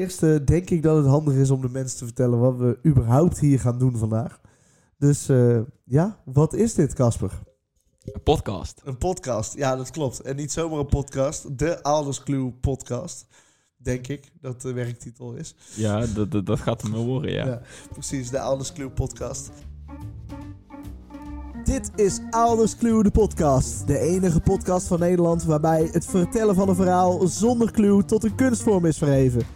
Eerst eh, denk ik dat het handig is om de mensen te vertellen wat we überhaupt hier gaan doen vandaag. Dus eh, ja, wat is dit, Casper? Een podcast. Een podcast, ja, dat klopt. En niet zomaar een podcast, de Alders Clue podcast. Denk ik dat de werktitel is. Ja, dat, dat, dat gaat hem wel worden, ja. precies, de Alders Clue podcast. Dit is Alders Clue, de podcast. De enige podcast van Nederland waarbij het vertellen van een verhaal zonder clue tot een kunstvorm is verheven.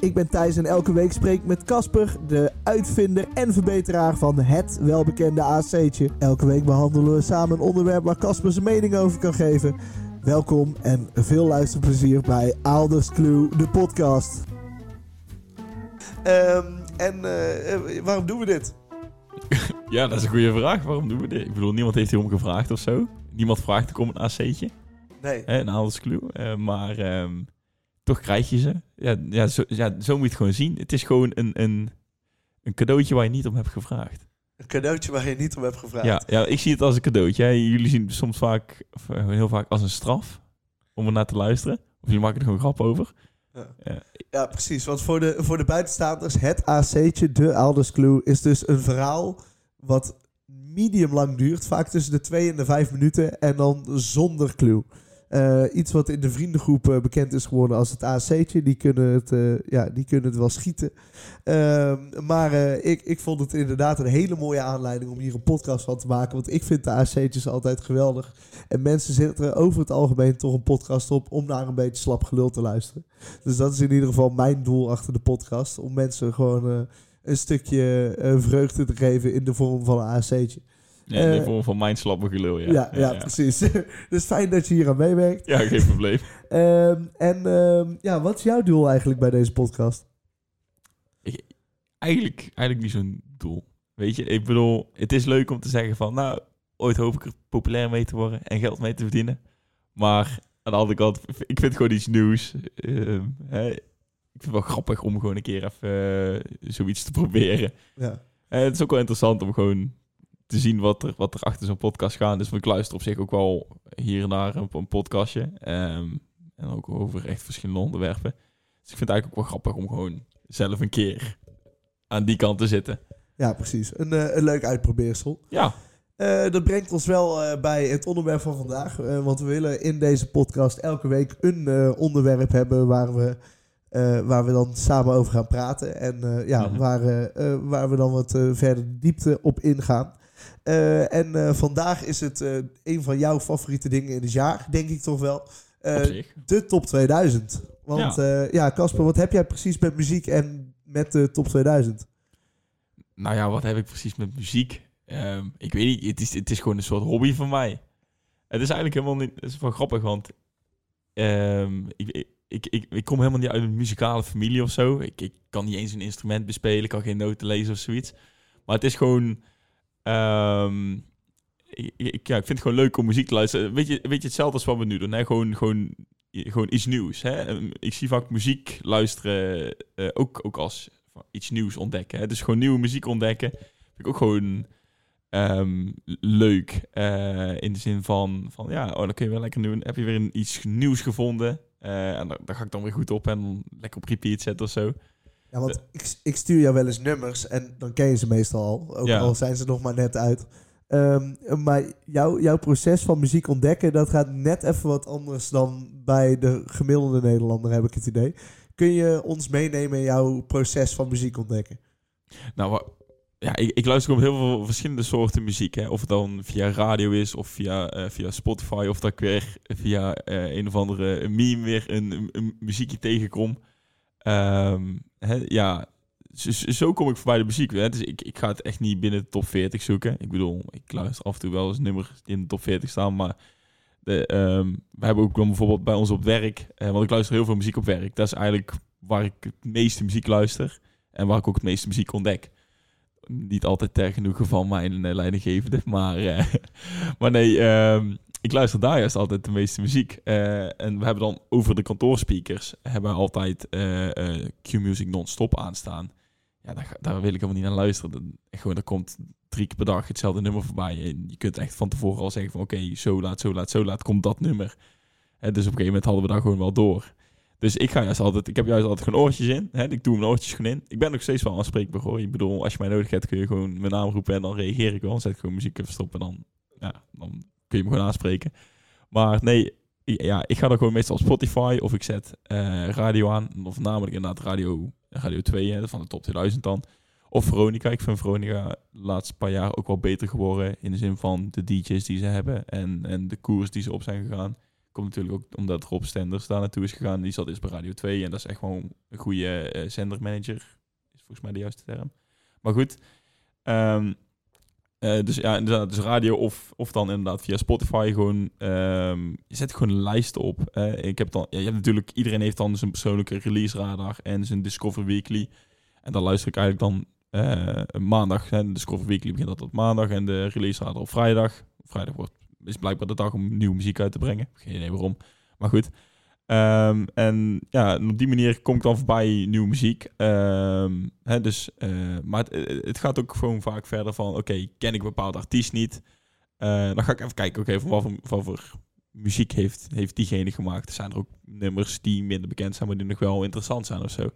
Ik ben Thijs en elke week spreek ik met Casper, de uitvinder en verbeteraar van het welbekende AC'tje. Elke week behandelen we samen een onderwerp waar Casper zijn mening over kan geven. Welkom en veel luisterplezier bij Alders Clue, de podcast. Ehm, en eh, eh, waarom doen we dit? Ja, dat is een goede vraag. Waarom doen we dit? Ik bedoel, niemand heeft hierom gevraagd of zo. Niemand vraagt om een AC'tje. Nee. Hè, een Alders Clue. Eh, maar ehm, toch krijg je ze. Ja, ja, zo, ja, zo moet je het gewoon zien. Het is gewoon een, een, een cadeautje waar je niet om hebt gevraagd. Een cadeautje waar je niet om hebt gevraagd. Ja, ja, ik zie het als een cadeautje. hè. Jullie zien het soms vaak, of eh, heel vaak als een straf om er naar te luisteren. Of jullie maken er gewoon grap over. Ja. Ja. Ja, precies. Want voor de, voor de buitenstaanders, het AC'tje, de Alders Clue, is dus een verhaal wat medium lang duurt. Vaak tussen de 2 en de 5 minuten. En dan zonder clue. Eh, iets wat in de vriendengroep eh, bekend is geworden als het AC'tje. Die kunnen het, eh, ja, die kunnen het wel schieten. Ehm, maar ik, ik vond het inderdaad een hele mooie aanleiding om hier een podcast van te maken. Want ik vind de AC'tjes altijd geweldig. En mensen zetten er over het algemeen toch een podcast op om naar een beetje slap gelul te luisteren. Dus dat is in ieder geval mijn doel achter de podcast. Om mensen gewoon een stukje vreugde te geven in de vorm van een AC'tje. Ja, in de Eh, vorm van mijn slappe gelul, ja. Ja, ja, precies. dus fijn dat je hier aan meewerkt. Ja, geen probleem. Ehm, en ehm, ja, wat is jouw doel eigenlijk bij deze podcast? eigenlijk, eigenlijk niet zo'n doel. Weet je, ik bedoel, het is leuk om te zeggen van, nou, ooit hoop ik er populair mee te worden en geld mee te verdienen. Maar aan de andere kant, ik vind het gewoon iets nieuws. Ehm, hè, ik vind het wel grappig om gewoon een keer even eh, zoiets te proberen. Ja. En het is ook wel interessant om gewoon te zien wat er, wat er achter zo'n podcast gaat. Dus ik luister op zich ook wel hier en daar een, een podcastje. Ehm, en ook over echt verschillende onderwerpen. Dus ik vind het eigenlijk ook wel grappig om gewoon zelf een keer aan die kant te zitten. Ja, precies. Een, eh, een leuk uitprobeersel. Ja, Eh, dat brengt ons wel eh, bij het onderwerp van vandaag. Want we willen in deze podcast elke week een onderwerp hebben waar we, waar we dan samen over gaan praten. En ja, Mhm. waar, waar we dan wat verder de diepte op ingaan. Eh, en eh, vandaag is het eh, een van jouw favoriete dingen in het jaar, denk ik toch wel. De top 2000. Want ja, ja Casper, wat heb jij precies met muziek en met de top 2000? Nou ja, wat heb ik precies met muziek? Ehm, ik weet niet, het is, het is gewoon een soort hobby van mij. Het is eigenlijk helemaal niet... Het is wel grappig, want... ehm, ik, ik, ik, ik, kom helemaal niet uit een muzikale familie of zo. Ik, ik kan niet eens een instrument bespelen, ik kan geen noten lezen of zoiets. Maar het is gewoon... ehm, ik, ik- vind het gewoon leuk om muziek te luisteren. Weet je, weet je hetzelfde als wat we nu doen? Hè? Gewoon, gewoon, gewoon iets nieuws. Hè? Ehm, Ik zie vaak muziek luisteren eh, ook, ook als iets nieuws ontdekken. Hè? Dus gewoon nieuwe muziek ontdekken. Vind ik ook gewoon ehm, leuk. Eh, in de zin van, van ja, oh, dan kun je wel lekker doen. Heb je weer iets nieuws gevonden. Eh, en daar, daar ga ik dan weer goed op en lekker op repeat zetten of zo. Ja, want ik, ik stuur jou wel eens nummers en dan ken je ze meestal al. Ook Ja. al zijn ze nog maar net uit. Ehm, maar jouw jouw proces van muziek ontdekken, dat gaat net even wat anders dan bij de gemiddelde Nederlander, heb ik het idee. Kun je ons meenemen in jouw proces van muziek ontdekken? Nou, ja, ik, ik luister op heel veel verschillende soorten muziek. Hè. Of het dan via radio is of via, eh, via Spotify. Of dat ik weer via eh, een of andere meme weer een, een, een muziekje tegenkom. Ehm, ja, zo, kom ik voorbij de muziek. Dus ik, ik ga het echt niet binnen de top 40 zoeken. Ik bedoel, ik luister af en toe wel eens nummers in de top 40 staan. Maar de, ehm, we hebben ook bijvoorbeeld bij ons op werk. eh, want ik luister heel veel muziek op werk. Dat is eigenlijk waar ik het meeste muziek luister. En waar ik ook het meeste muziek ontdek. Niet altijd ter genoegen van mijn uh, leidinggevende. Maar, eh, maar nee, ehm, ik luister daar juist altijd de meeste muziek. Eh, en we hebben dan over de kantoorspeakers... hebben we altijd eh, Q-Music non-stop aanstaan. Ja, daar, daar wil ik helemaal niet naar luisteren. Dan, gewoon, er komt drie keer per dag hetzelfde nummer voorbij. En je kunt echt van tevoren al zeggen van... Oké, zo laat, zo laat, zo laat komt dat nummer. Eh, dus op een gegeven moment hadden we daar gewoon wel door. Dus ik ga juist altijd, ik heb juist altijd gewoon oortjes in. Hè? Ik doe mijn oortjes gewoon in. Ik ben nog steeds wel aanspreekbaar hoor. Ik bedoel, als je mij nodig hebt, kun je gewoon mijn naam roepen en dan reageer ik wel. Dan zet gewoon muziek even stoppen en dan, ja, dan kun je me gewoon aanspreken. Maar nee, ja, ik ga dan gewoon meestal op Spotify of ik zet eh, radio aan. Of namelijk inderdaad radio, radio 2 hè, van de top 2000 dan. Of Veronica. Ik vind Veronica de laatste paar jaar ook wel beter geworden. In de zin van de DJ's die ze hebben en, en de koers die ze op zijn gegaan. Komt natuurlijk ook omdat Rob Stenders daar naartoe is gegaan. Die zat eerst bij Radio 2 en dat is echt gewoon een goede eh, zendermanager. Is volgens mij de juiste term. Maar goed. ehm, eh, dus ja, inderdaad, dus radio of, of dan inderdaad via Spotify gewoon... ehm, je zet gewoon een lijst op. ik heb dan, je hebt natuurlijk, iedereen heeft dan zijn persoonlijke release radar en zijn Discover Weekly. En dan luister ik eigenlijk dan eh, maandag. Hè, de Discover Weekly begint altijd op maandag en de release radar op vrijdag. Vrijdag wordt, is blijkbaar de dag om nieuwe muziek uit te brengen. Geen idee waarom. Maar goed. Ehm, en ja, op die manier kom ik dan voorbij nieuwe muziek. Ehm, hè, dus, eh, maar het, het gaat ook gewoon vaak verder van... Oké, ken ik bepaalde artiest niet? Eh, dan ga ik even kijken, oké, van wat voor, voor muziek heeft, heeft diegene gemaakt? Er zijn er ook nummers die minder bekend zijn, maar die nog wel interessant zijn of zo.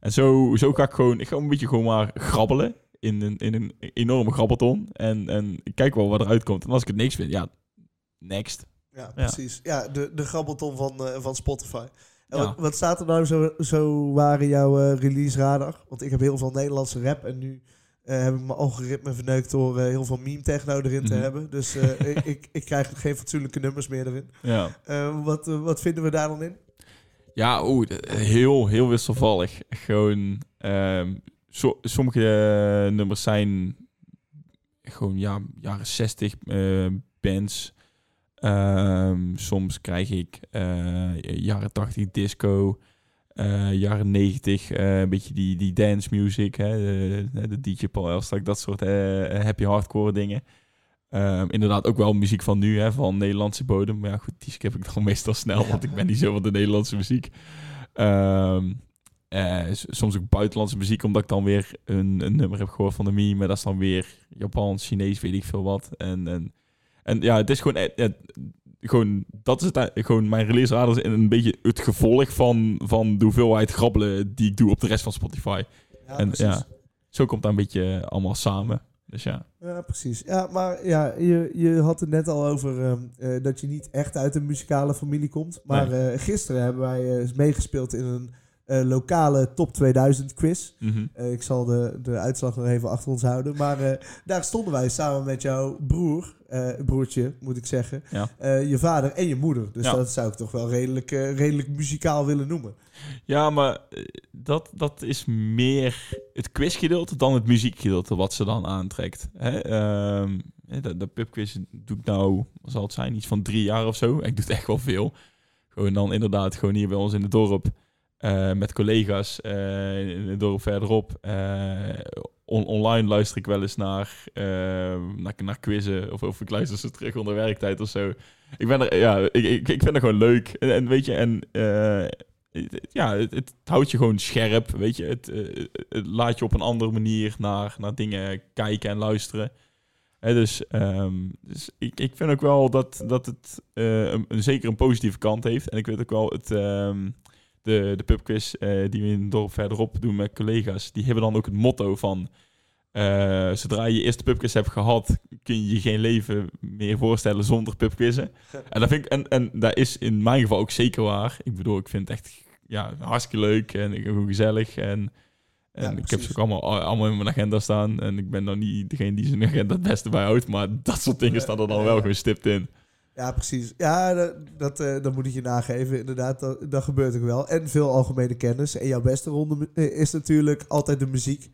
En zo, zo ga ik gewoon... Ik ga een beetje gewoon maar grabbelen in een, in een enorme grabbelton. En, en ik kijk wel wat eruit komt. En als ik het niks vind, ja, next. Ja, precies. Ja, de, de grabbelton van, eh, van Spotify. En Ja. wat, wat staat er nou zo, zo waar in jouw eh, release radar? Want ik heb heel veel Nederlandse rap en nu eh, heb ik mijn algoritme verneukt door heel veel meme techno erin te Mhm. hebben. Dus ik, ik, ik krijg geen fatsoenlijke nummers meer erin. Ja. Wat, wat vinden we daar dan in? Ja, oeh, heel, heel wisselvallig. Gewoon, ehm, so- sommige nummers zijn gewoon ja, jaren 60 eh, bands. Ehm, soms krijg ik eh, jaren 80 disco, eh, jaren 90 eh, een beetje die, die dance music, hè, de, de DJ Paul Elstak, dat soort happy hardcore dingen. Ehm, inderdaad ook wel muziek van nu, hè, van Nederlandse bodem. Maar ja, goed, die skip ik dan meestal snel, want ik ben niet zo van de Nederlandse muziek. Ehm, eh, soms ook buitenlandse muziek, omdat ik dan weer een, een nummer heb gehoord van de meme. Maar dat is dan weer Japans, Chinees, weet ik veel wat. En, en, en ja, het is gewoon, eh, eh, gewoon dat is het, eh, gewoon mijn release radar is een beetje het gevolg van, van de hoeveelheid grabbelen die ik doe op de rest van Spotify. Ja, en precies. ja, zo komt dat een beetje allemaal samen. Dus ja. Ja, precies. Ja, maar ja, je, je had het net al over ehm, eh, dat je niet echt uit een muzikale familie komt. Maar eh, gisteren hebben wij eh, meegespeeld in een eh, lokale top 2000 quiz. Mhm. Eh, ik zal de, de uitslag nog even achter ons houden. Maar eh, daar stonden wij samen met jouw broer, broertje moet ik zeggen, Ja. je vader en je moeder. Dus Ja. dat zou ik toch wel redelijk, redelijk muzikaal willen noemen. Ja, maar dat, dat is meer het quizgedeelte dan het muziekgedeelte wat ze dan aantrekt. Hè? ehm, de, de pubquiz doe ik nou, wat zal het zijn, iets van drie jaar of zo. Ik doe het echt wel veel. Gewoon dan inderdaad gewoon hier bij ons in het dorp eh, met collega's eh, in het dorp verderop. Eh, on- online luister ik wel eens naar, eh, naar, naar quizzen of, of ik luister ze terug onder werktijd of zo. Ik ben er, ja, ik, ik, ik vind het gewoon leuk. En, weet je, en eh, het- ja, het, het houdt je gewoon scherp, weet je. Het, eh, het laat je op een andere manier naar, naar dingen kijken en luisteren. Dus ehm, dus ik, ik vind ook wel dat, dat het eh, een, een- zeker een positieve kant heeft. En ik weet ook wel, het, ehm, de, de pubquiz eh, die we in het dorp verderop doen met collega's... die hebben dan ook het motto van... eh, zodra je je eerste pubquiz hebt gehad, kun je je geen leven meer voorstellen zonder pubquizzen. En dat, vind ik, en, en dat is in mijn geval ook zeker waar. Ik bedoel, ik vind het echt ja, hartstikke leuk en gewoon gezellig. En, en Ja, ik heb ze ook allemaal, allemaal in mijn agenda staan. En ik ben dan niet degene die zijn agenda het beste bijhoudt. Maar dat soort dingen staan er dan wel gewoon stipt in. Ja, precies. Ja, dat, dat, eh, dat moet ik je nageven. Inderdaad, dat, dat gebeurt ook wel. En veel algemene kennis. En jouw beste ronde eh, is natuurlijk altijd de muziek.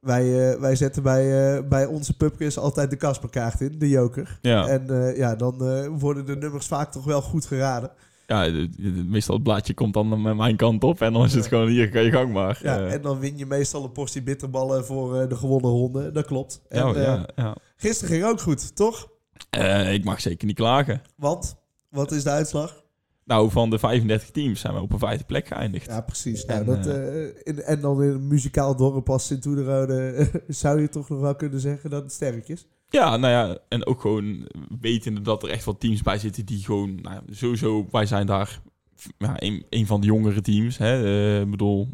Wij, eh, wij zetten bij, bij onze pubquiz altijd de Kasperkaart in, de joker. Ja, En ja, dan worden de nummers vaak toch wel goed geraden. ja meestal het blaadje komt dan met mijn kant op. En dan is het gewoon hier, ga je gang maar. Ja, en dan win je meestal een portie bitterballen voor de gewonnen ronde. Dat klopt. En, ja, eh, ja, ja. gisteren ging ook goed, toch? Eh, ik mag zeker niet klagen. Want, wat is de uitslag? Nou, van de 35 teams zijn we op een vijfde plek geëindigd. Ja, precies. Nou, En, dat, eh, in, en dan in een muzikaal dorp als Sint-Oederode zou je toch nog wel kunnen zeggen dat het sterk is. Ja, nou ja, en ook gewoon wetende dat er echt wel teams bij zitten die gewoon, nou sowieso, wij zijn daar ja, een, een van de jongere teams. Hè. Eh, ik bedoel,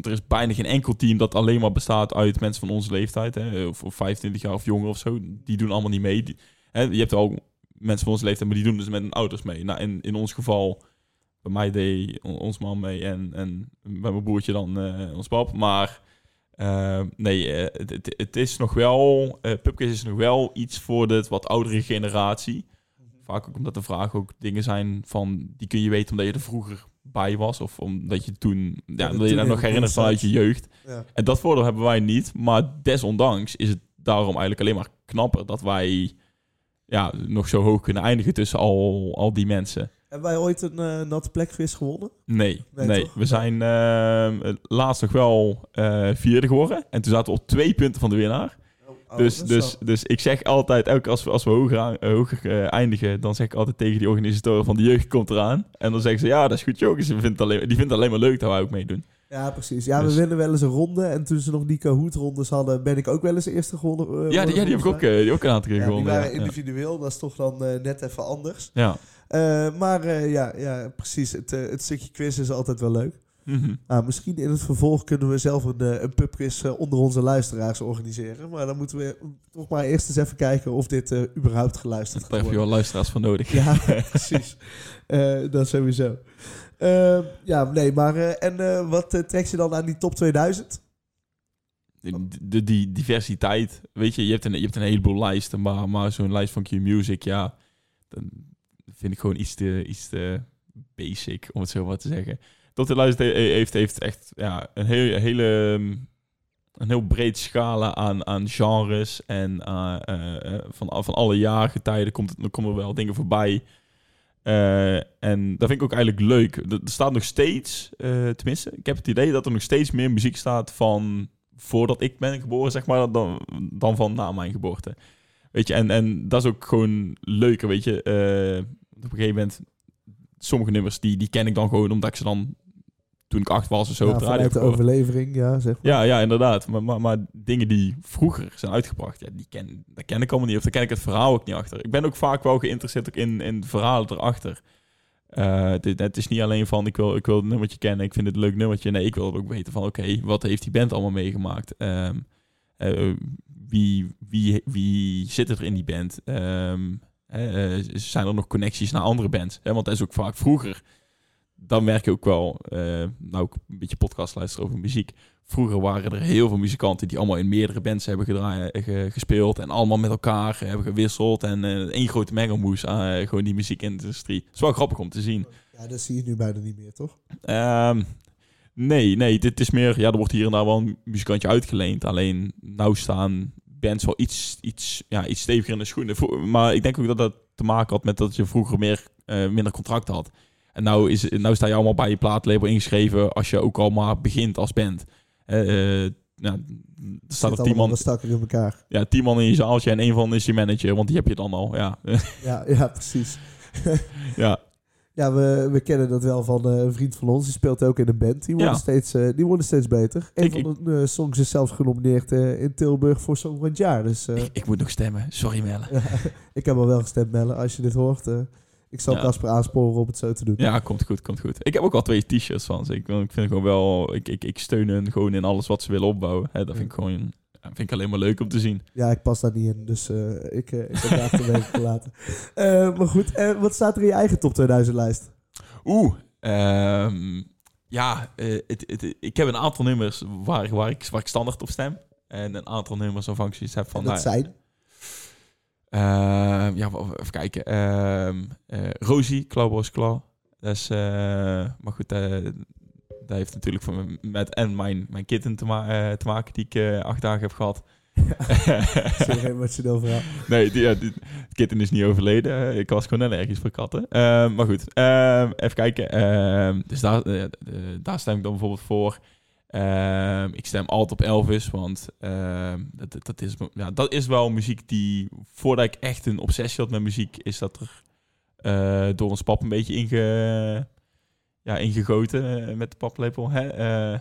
er is bijna geen enkel team dat alleen maar bestaat uit mensen van onze leeftijd. Hè, of, of 25 jaar of jonger of zo. Die doen allemaal niet mee. Die- hè, je hebt al mensen van onze leeftijd, maar die doen dus met hun ouders mee. Nou, in, in ons geval, bij mij deed on- ons man mee en, en bij mijn broertje dan eh, ons pap. Maar eh, nee, eh, het, het, het is nog wel, eh Pubquiz is nog wel iets voor de wat oudere generatie. Vaak ook omdat de vragen ook dingen zijn van, die kun je weten omdat je er vroeger bij was. Of omdat je toen, ja, dat omdat je in nog herinnert vanuit je jeugd. Ja. En dat voordeel hebben wij niet. Maar desondanks is het daarom eigenlijk alleen maar knapper dat wij ja, nog zo hoog kunnen eindigen tussen al, al die mensen. Hebben wij ooit een eh, natte plekvis gewonnen? Nee, Nee, we zijn eh, laatst nog wel eh, vierde geworden. En toen zaten we op twee punten van de winnaar. Oh, dus, dat is dus, dus ik zeg altijd, elke als we, als we hoger, eh, hoger eindigen, dan zeg ik altijd tegen die organisatoren van de jeugd komt eraan. En dan zeggen ze, ja, dat is goed jongens. Die vindt het alleen, die vindt het alleen maar leuk dat wij ook meedoen. Ja, precies. Ja, Dus- we winnen wel eens een ronde. En toen ze nog die Kahoot-rondes hadden, ben ik ook wel eens eerste gewonnen. eh, ja, die, ja, die heb ik ook, eh, die ook een aantal keer Ja, die gewonnen. waren individueel, dat is toch dan eh, net even anders. Ja. Maar ja, ja, precies. Het, het stukje quiz is altijd wel leuk. Mhm. Nou, misschien in het vervolg kunnen we zelf een, eh, een pubquiz eh, onder onze luisteraars organiseren. Maar dan moeten we toch maar eerst eens even kijken of dit eh, überhaupt geluisterd Daar gaat heb je wel luisteraars voor nodig. Ja, precies. Eh, dat sowieso. Eh, ja, nee, maar en wat trekt je dan aan die top 2000? De, de- die diversiteit, weet je, je hebt een, je hebt een heleboel lijsten, maar, maar zo'n lijst van Q-Music, ja, dan vind ik gewoon iets te, iets te basic, om het zo maar te zeggen. De lijst he- heeft, heeft echt ja, een heel, hele, een heel breed scala aan, aan genres en eh, eh, eh, van, van alle jaargetijden komt het, komen er wel dingen voorbij. En dat vind ik ook eigenlijk leuk. Er staat nog steeds, tenminste, ik heb het idee dat er nog steeds meer muziek staat van voordat ik ben geboren, zeg maar, dan, dan van na mijn geboorte. Weet je, en, en dat is ook gewoon leuker, weet je. Op een gegeven moment, sommige nummers, die, die ken ik dan gewoon omdat ik ze dan, toen ik acht was of zo, Ja, op de radio overlevering, ja, zeg maar. Ja, ja, inderdaad. Maar, maar, maar dingen die vroeger zijn uitgebracht, ja, die ken, dat ken ik allemaal niet. Of daar ken ik het verhaal ook niet achter. Ik ben ook vaak wel geïnteresseerd ook in, in verhalen erachter. Eh, dit, het is niet alleen van, ik wil, ik wil het nummertje kennen, ik vind het een leuk nummertje. Nee, ik wil ook weten van, oké, wat heeft die band allemaal meegemaakt? Ehm, eh, wie, wie, wie zit er in die band? Ehm, eh, zijn er nog connecties naar andere bands? Want dat is ook vaak vroeger. Dan merk je ook wel, eh, nou ook een beetje podcast over muziek. Vroeger waren er heel veel muzikanten die allemaal in meerdere bands hebben gedraaid, ge- gespeeld. En allemaal met elkaar hebben gewisseld. En eh één grote mengelmoes aan eh, gewoon die muziekindustrie. Het is wel grappig om te zien. Ja, dat zie je nu bijna niet meer, toch? Ehm, nee, nee, dit is meer... Ja, er wordt hier en daar wel een muzikantje uitgeleend. Alleen, nou staan bands wel iets, iets, ja, iets steviger in de schoenen. Maar ik denk ook dat dat te maken had met dat je vroeger meer, minder contracten had. En nou, is, nou sta je allemaal bij je plaatlabel ingeschreven als je ook al maar begint als band. Eh, ja, er staat er tien man, stakker in elkaar. ja, tien man in je zaaltje en één van is je manager, want die heb je dan al. Ja, Ja, ja precies. ja. Ja, we, we kennen dat wel van eh, een vriend van ons. Die speelt ook in een band. Die worden, Ja. steeds, die worden steeds beter. Een Ik- van de songs is zelfs genomineerd in Tilburg voor Song van het Jaar. Dus ik, ik moet nog stemmen. Sorry Melle. ik heb al wel gestemd, Melle. Als je dit hoort, ik zal Ja. Casper aansporen om het zo te doen. Ja, komt goed, komt goed. Ik heb ook al twee t-shirts van ze. Ik, ik vind gewoon wel... Ik, ik, ik steun hen gewoon in alles wat ze willen opbouwen. Hè, dat vind ik gewoon... vind ik alleen maar leuk om te zien. Ja, ik pas daar niet in, dus eh, ik, eh, ik heb daar achterwege gelaten. Eh, maar goed, wat staat er in je eigen top 2000 lijst? Oeh, ehm, ja, het, het, ik heb een aantal nummers waar, waar, ik, waar ik standaard op stem. En een aantal nummers waarvan ik zoiets heb van... En dat nou, zijn? Ehm, ja, even kijken. Ehm eh, Rosie, Claw. Dat is... eh, maar goed, eh, dat heeft natuurlijk met en mijn, mijn kitten te, ma- te maken die ik acht dagen heb gehad. Zeer emotioneel verhaal. nee, die, ja, die, het kitten is niet overleden. Ik was gewoon allergisch voor katten. Ehm, maar goed, even kijken. Dus daar, daar stem ik dan bijvoorbeeld voor. Ehm, ik stem altijd op Elvis, want ehm, dat, dat- is, ja, dat is wel muziek die... Voordat ik echt een obsessie had met muziek, is dat er eh, door ons pap een beetje inge, ja, ingegoten eh, met de paplepel. Hè? Eh,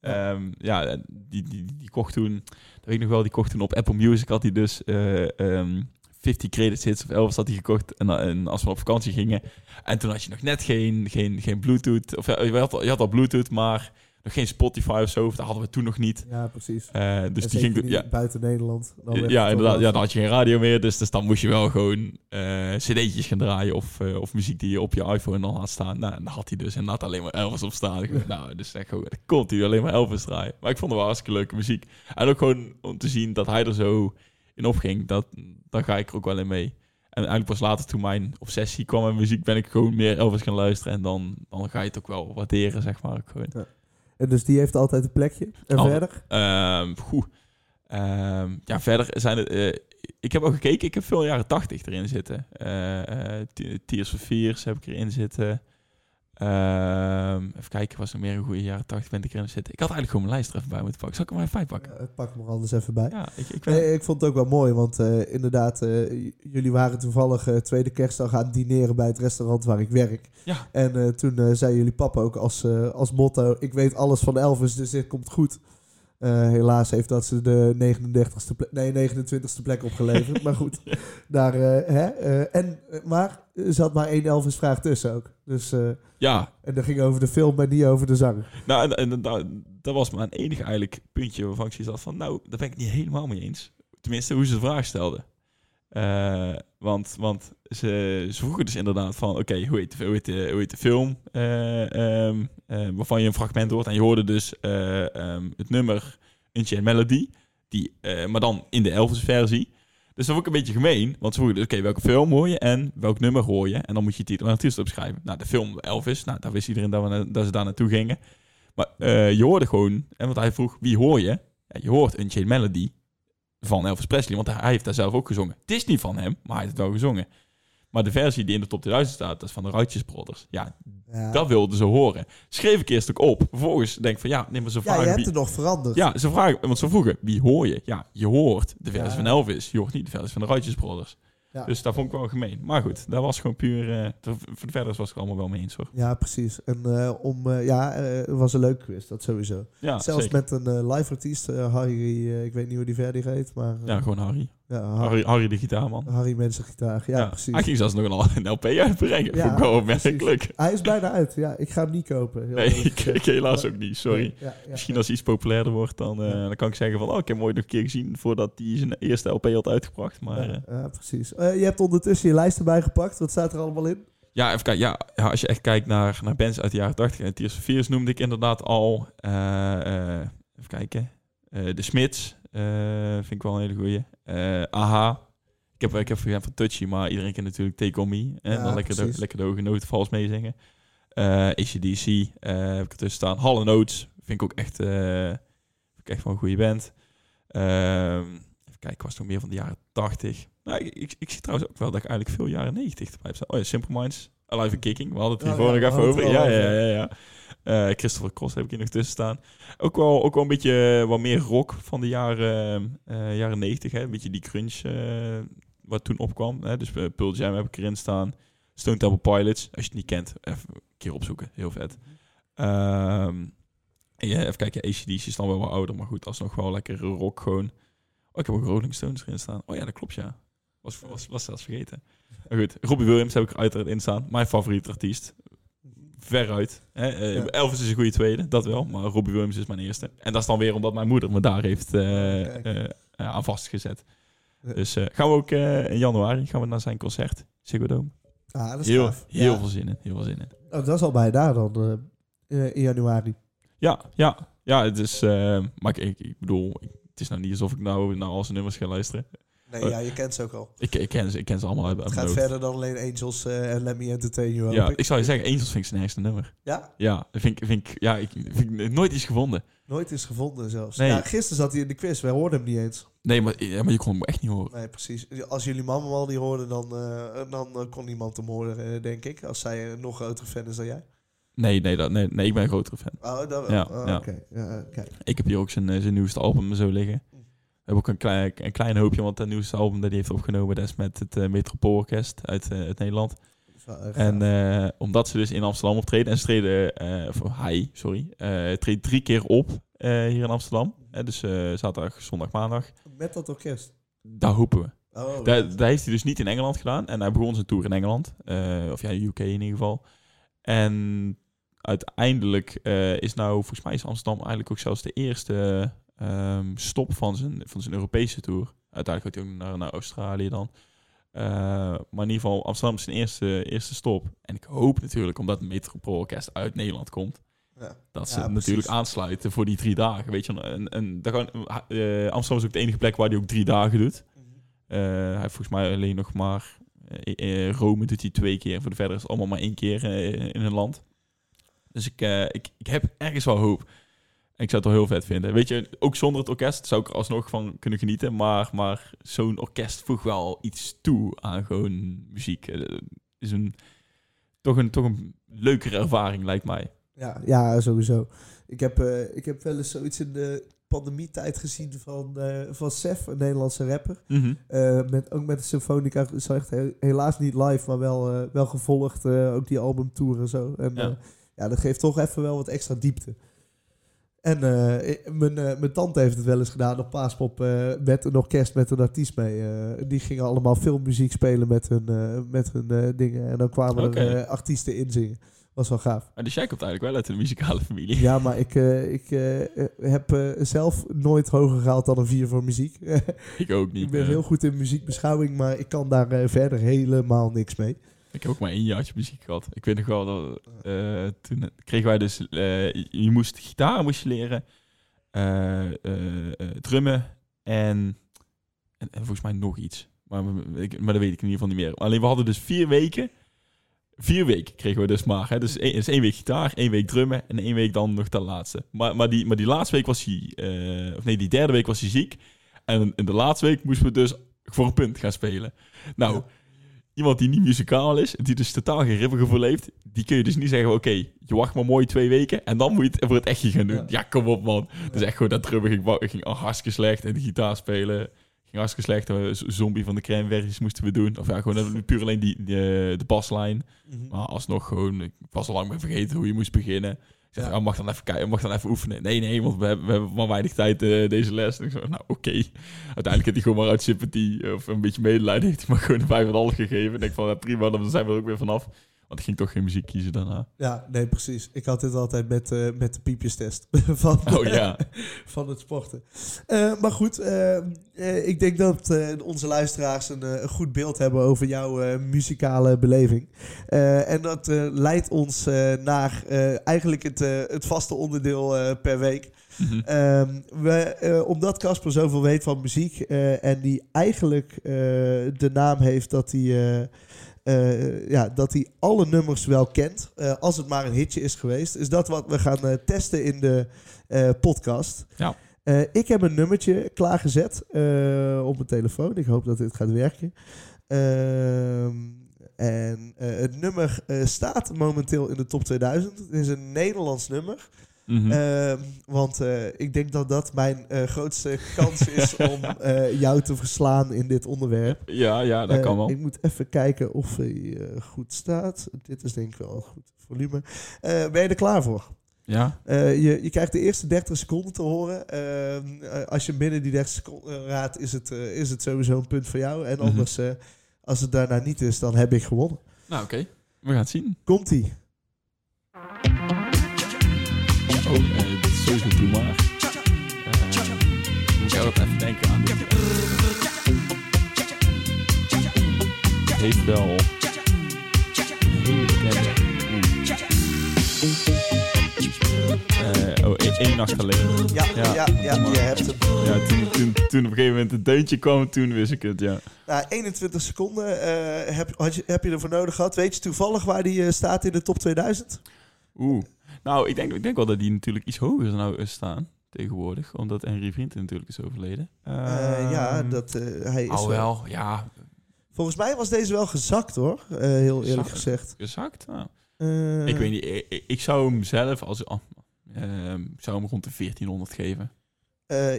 ehm, ja, die, die, die kocht toen... Dat weet ik nog wel, die kocht toen op Apple Music had hij dus ehm, 50 credits hits of Elvis had hij gekocht. En, en als we op vakantie gingen. En toen had je nog net geen, geen, geen Bluetooth. Of ja, je had, al, je had al Bluetooth, maar nog geen Spotify of zo. Of dat hadden we toen nog niet. Ja, precies. Eh, dus En die ging... Ja, buiten Nederland. Dan ja, inderdaad. Ja, dan had je geen radio meer. Dus, dus dan moest je wel gewoon eh cd'tjes gaan draaien. Of, eh, of muziek die je op je iPhone dan had staan. Nou, en dan had hij dus inderdaad alleen maar Elvis op staan. Dacht, nou, dus echt gewoon, hij alleen maar Elvis draaien. Maar ik vond het wel hartstikke leuke muziek. En ook gewoon om te zien dat hij er zo in opging. Dat, dan ga ik er ook wel in mee. En eigenlijk pas later toen mijn obsessie kwam met muziek... ben ik gewoon meer Elvis gaan luisteren. En dan, dan ga je het ook wel waarderen, zeg maar. Gewoon. En dus die heeft altijd een plekje. En Oh. verder? Ehm, goed. Ehm, ja, verder zijn het... eh, ik heb al gekeken, ik heb veel jaren 80 erin zitten. Eh, eh, Te- Tears for Fears heb ik erin zitten. Ehm, even kijken, was er meer een goede jaren 80 ben ik erin zitten. Ik had eigenlijk gewoon mijn lijst er even bij moeten pakken. Zal ik er maar even pakken? Ja, pak hem er anders even bij. Ja, ik, ik ben... Nee, ik vond het ook wel mooi, want eh, inderdaad, eh, jullie waren toevallig eh, tweede kerstdag aan het dineren bij het restaurant waar ik werk. Ja. En eh, toen eh, zei jullie papa ook als, eh, als motto, ik weet alles van Elvis, dus dit komt goed. Eh, helaas heeft dat ze de 39ste plek, nee, 29ste plek opgeleverd. maar goed, daar, eh, hè, eh, en, maar er zat maar één Elvis vraag tussen ook. Dus, ja, en dat ging over de film, maar niet over de zang. nou, en, en, dat- dat was mijn enige eigenlijk puntje waarvan ik zoiets had van... Nou, daar ben ik niet helemaal mee eens. Tenminste, hoe ze de vraag stelden. Eh, want want ze, vroegen dus inderdaad van... Oké, hoe, heet de- hoe, heet de- film eh, ehm, eh, waarvan je een fragment hoort? En je hoorde dus eh, ehm, het nummer Unchained Melody. Die, maar dan in de Elvis-versie. Dus dat vond ik een beetje gemeen. Want ze vroegen dus, oké, welke film hoor je en welk nummer hoor je? En dan moet je titel en opschrijven. Nou, de film Elvis, nou, daar wist iedereen dat, we, dat ze daar naartoe gingen. Maar je hoorde gewoon, en want hij vroeg, wie hoor je? Ja, je hoort Unchained Melody van Elvis Presley, want hij heeft daar zelf ook gezongen. Het is niet van hem, maar hij heeft het wel gezongen. Maar de versie die in de top 2000 staat, dat is van de Righteous Brothers. Ja, Ja, dat wilden ze horen. Schreef ik eerst ook op. Vervolgens denk ik van, ja, neem maar ze ja vragen je hebt wie- het nog veranderd. ja, ze vragen, want ze vroegen, wie hoor je? Ja, je hoort de versie Ja. van Elvis. Je hoort niet de versie van de Righteous Brothers. Ja. Dus dat vond ik wel gemeen. Maar goed, dat was gewoon puur... eh, voor de verdere was ik er allemaal wel mee eens hoor. Ja, precies. En eh, om, eh, ja, het was een leuk quiz, dat sowieso. Ja, Zelfs zeker. met een live artiest, Harry, ik weet niet hoe die verder heet, maar... Ja, gewoon Harry. Ja, Harry, Harry de gitaarman. Harry Mensengitaar, ja, precies. Hij ging zelfs nog een, een LP uitbrengen. Ja, vond opmerkelijk. Hij is bijna uit, ja. Ik ga hem niet kopen. heel Nee, ik, helaas ook niet. Sorry. Nee, Misschien als hij iets populairder wordt, dan, eh, dan kan ik zeggen van... Oh, ik heb hem ooit nog een keer gezien voordat hij zijn eerste LP had uitgebracht. Maar eh, Ja, ja, precies. Eh, je hebt ondertussen je lijst erbij gepakt. Wat staat er allemaal in? Ja, even kijken. Ja, als je echt kijkt naar, naar bands uit de jaren 80 en Tears Fears noemde ik inderdaad al. Eh, eh, even kijken. Eh, de Smits eh, vind ik wel een hele goeie. Eh Aha. Ik heb, ik heb van Touchy, maar iedereen kent natuurlijk Take On Me. En Ja, dan lekker de, lekker de hoge noten vals meezingen. Eh ACDC eh, heb ik ertussen staan. Hall Oates vind ik ook echt, eh, vind ik echt wel een goede band. Ehm, even kijken, was nog meer van de jaren 80? Nou, ik, ik, ik zie trouwens ook wel dat ik eigenlijk veel jaren 90 erbij heb. Oh ja, Simple Minds, Alive and Kicking. We hadden het Oh hiervoor ja, we even over. Ja, ja, ja, ja. Eh, Christopher Cross heb ik hier nog tussen staan. Ook wel, ook wel een beetje eh, wat meer rock van de jaren, eh, jaren 90. Hè? Een beetje die crunch wat toen opkwam. Hè? Dus Pearl Jam heb ik erin staan. Stone Temple Pilots. Als je het niet kent, even een keer opzoeken. Heel vet. En ja, even kijken, ACDC is dan wel wat ouder, maar goed, alsnog wel lekker rock gewoon. Oh, ik heb ook Rolling Stones erin staan. Oh ja, dat klopt, ja. Was, was, was zelfs vergeten. Maar goed, Robbie Williams heb ik er uiteraard in staan. Mijn favoriete artiest. Veruit. Hè? eh, Ja. Elvis is een goede tweede, dat wel. Maar Robbie Williams is mijn eerste. En dat is dan weer omdat mijn moeder me daar heeft eh, Kijk. eh, aan vastgezet. Dus gaan we ook in januari gaan we naar zijn concert. Ziggo Dome. Ah, dat is Heel, gaaf. heel Ja. veel zin in. Heel veel zin in. Oh, dat is al bijna dan, in januari. Ja, ja, ja, het is. maar ik, ik, ik bedoel, het is nou niet alsof ik nou naar al zijn nummers ga luisteren. Nee, Oh. ja, je kent ze ook al. Ik, ik, ken, ze, ik ken ze allemaal Het gaat verder dan alleen Angels eh, en Let Me Entertain You, Ja, ik. ik zou je zeggen, Angels vind ik zijn ergste nummer. Ja? Ja, vind ik, vind ik, ja, ik vind ik nooit iets gevonden. Nooit is gevonden zelfs. Nee. Ja, gisteren zat hij in de quiz, wij hoorden hem niet eens. Nee, maar, ja, maar je kon hem echt niet horen. Nee, precies. Als jullie mama al niet hoorden, dan, eh, dan eh, kon niemand hem horen, denk ik. Als zij een nog grotere fan is dan jij. Nee, nee, dat, nee, nee, ik ben een grotere fan. Oh, dat wel. Ja, Oh, ja. Oké, ja, kijk. Ik heb hier ook zijn, eh, zijn nieuwste album zo liggen. We hebben ook een klein, een klein hoopje, want dat nieuwste album dat hij heeft opgenomen, dat is met het eh, Metropoolorkest uit, eh, uit Nederland. En eh, omdat ze dus in Amsterdam optreden, en ze treden, eh, of hij, sorry, eh treedt drie keer op eh, hier in Amsterdam. Eh, dus eh, zaterdag, zondag, maandag. Met dat orkest. Daar hopen we. Oh, Daar, daar heeft hij dus niet in Engeland gedaan. En hij begon zijn tour in Engeland. Eh, of ja, UK in ieder geval. En uiteindelijk eh, is nou, volgens mij is Amsterdam eigenlijk ook zelfs de eerste ehm, stop van zijn, van zijn Europese tour. Uiteindelijk gaat hij ook naar, naar Australië dan. Eh, maar in ieder geval, Amsterdam is zijn eerste, eerste stop. En ik hoop natuurlijk, omdat het Metropoolorkest uit Nederland komt, ja. dat ze Ja, natuurlijk aansluiten voor die drie dagen. Weet je, en, en daar gaan, eh, Amsterdam is ook de enige plek waar hij ook drie dagen doet. Eh, hij heeft volgens mij alleen nog maar... Rome doet hij twee keer. Voor de verder is het allemaal maar één keer in een land. Dus ik, eh, ik, ik heb ergens wel hoop. En ik zou het wel heel vet vinden. Weet je, ook zonder het orkest zou ik er alsnog van kunnen genieten. Maar, maar zo'n orkest voegt wel iets toe aan gewoon muziek. Eh, is een, toch, een, toch een leukere ervaring, lijkt mij. Ja, ja, sowieso. Ik heb, eh, ik heb wel eens zoiets in de pandemietijd gezien van, van Sef, een Nederlandse rapper. Eh, met, ook met de Symfonica. Echt he- helaas niet live, maar wel, wel gevolgd. ook die albumtour en zo. En Ja. Ja. dat geeft toch even wel wat extra diepte. En eh, mijn, eh, mijn tante heeft het wel eens gedaan op Paaspop eh, met een orkest, met een artiest mee. Die gingen allemaal filmmuziek spelen met hun, met hun dingen. En dan kwamen er artiesten in zingen. Was wel gaaf. Maar dus jij komt eigenlijk wel uit een muzikale familie. Ja, maar ik, ik heb zelf nooit hoger gehaald dan een 4 voor muziek. ik ook niet. ik ben heel goed in muziekbeschouwing, maar ik kan daar verder helemaal niks mee. Ik heb ook maar één jaartje muziek gehad. Ik weet nog wel dat eh, toen kregen wij dus, eh, je- moest gitaar moest je leren, eh, drummen en, en, en volgens mij nog iets. Maar, ik, maar dat weet ik in ieder geval niet meer. Alleen we hadden dus vier weken, vier weken kregen we dus maar. Hè? Dus één, dus week gitaar, één week drummen en één week dan nog de laatste. Maar, maar, die, maar die laatste week was hij, of nee, die derde week was hij ziek. En in de laatste week moesten we dus voor een punt gaan spelen. Nou. Iemand die niet muzikaal is, die dus totaal geen ritmegevoel heeft, die kun je dus niet zeggen, oké, je wacht maar mooi twee weken en dan moet je het voor het echtje gaan doen. Ja, Ja. kom op man. Dus echt gewoon dat drummen ging, ging hartstikke slecht en de gitaar spelen ging hartstikke slecht. Z- Zombie van de crème versies moesten we doen. Of ja, gewoon puur alleen die, die, eh, de baslijn. Maar alsnog gewoon, ik was al lang mee vergeten hoe je moest beginnen. Zeg, Ja. oh, mag dan even kijken, mag dan even oefenen. Nee, nee, want we hebben, we hebben maar weinig tijd eh, deze les. En ik zo, nou oké. Uiteindelijk heeft hij gewoon maar uit sympathie eh, of een beetje medelijden heeft hij maar gewoon een vijf en een half gegeven. En ik denk van, ja, prima, dan zijn we er ook weer vanaf. Want ik ging toch geen muziek kiezen daarna. Ja, nee, precies. Ik had dit altijd met, eh, met de piepjestest van, Oh ja. van het sporten. Eh, maar goed, eh, ik denk dat onze luisteraars een, een goed beeld hebben over jouw muzikale beleving. En dat leidt ons naar eigenlijk het, het vaste onderdeel per week. Mhm. Ehm, we, omdat Casper zoveel weet van muziek en die eigenlijk de naam heeft dat hij, eh, ja, dat hij alle nummers wel kent, eh, als het maar een hitje is geweest, is dat wat we gaan eh, testen in de podcast. Ja. Ik heb een nummertje klaargezet op mijn telefoon. Ik hoop dat dit gaat werken. Ehm, en het nummer staat momenteel in de top 2000. Het is een Nederlands nummer. Mhm. Ehm, want eh, ik denk dat dat mijn eh, grootste kans is om eh, jou te verslaan in dit onderwerp. ja, ja, dat Eh, kan wel. Ik moet even kijken of hij eh, goed staat. Dit is denk ik wel een goed volume. Eh, ben je er klaar voor? Ja? Eh, je, je krijgt de eerste 30 seconden te horen. Ehm, eh, als je binnen die 30 seconden raadt, is het, eh, is het sowieso een punt voor jou. En Mhm. anders, eh, als het daarna niet is, dan heb ik gewonnen. Nou, oké. We gaan het zien. Komt-ie. Oh, eh, dit is sowieso doe maar. Eh, moet ik even denken aan dit. Het heeft wel. Oeh. Eh, oh, één- één nacht geleden. Ja, ja, Ja. ja, je hebt hem. Ja, toen, toen, toen op een gegeven moment het deuntje kwam, toen wist ik het, ja. Nou, 21 seconden eh, heb, had je, heb je ervoor nodig gehad. Weet je toevallig waar die staat in de top 2000? Oeh. Nou, ik denk, ik denk wel dat die natuurlijk iets hoger zou nou staan tegenwoordig. Omdat Henry Vrienden natuurlijk is overleden. Eh, ja, Ehm, dat, eh, hij is Al wel- wel, ja. Volgens mij was deze wel gezakt hoor, Eh, heel eerlijk gezegd. Gezakt? Nou, ik weet niet. Ik, zou hem zelf als... oh, ehm, ik zou hem rond de 1400 geven.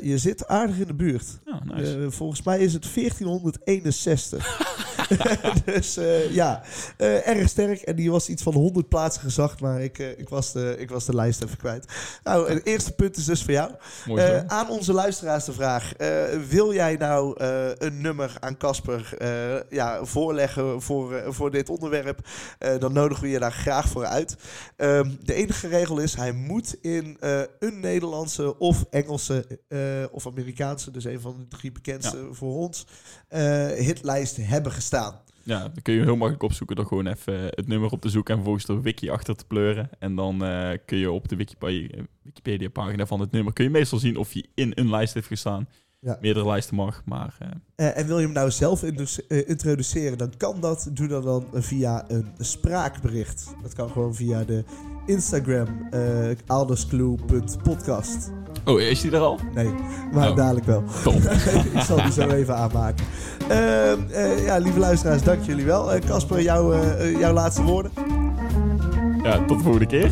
Je zit aardig in de buurt. Ja, nice. Volgens mij is het 1461. dus eh, ja, eh, erg sterk. En die was iets van 100 plaatsen gezakt, maar ik, eh, ik, was, de, ik was de lijst even kwijt. Nou, het eerste punt is dus voor jou. Mooi aan onze luisteraars de vraag: wil jij nou een nummer aan Casper ja, voorleggen voor, voor dit onderwerp? Dan nodigen we je daar graag voor uit. Ehm, de enige regel is: hij moet in een Nederlandse of Engelse of Amerikaanse, dus een van de drie bekendste voor ons, hitlijst hebben gestaan. Ja, dan kun je heel makkelijk opzoeken door gewoon even het nummer op te zoeken en vervolgens de wiki achter te pleuren. En dan eh, kun je op de Wikipedia, Wikipedia pagina van het nummer kun je meestal zien of je in een lijst heeft gestaan. Ja. Meerdere lijsten mag, maar eh, Eh, en wil je hem nou zelf eh, introduceren, dan kan dat. Doe dat dan via een spraakbericht. Dat kan gewoon via de Instagram uh, aldersclue.podcast. Oh, is die er al? Nee, maar Oh. dadelijk wel. Top. Ik zal die zo even aanmaken. Ehm, eh, ja, lieve luisteraars, dank jullie wel. Casper, jouw, jouw laatste woorden? Ja, tot de volgende keer.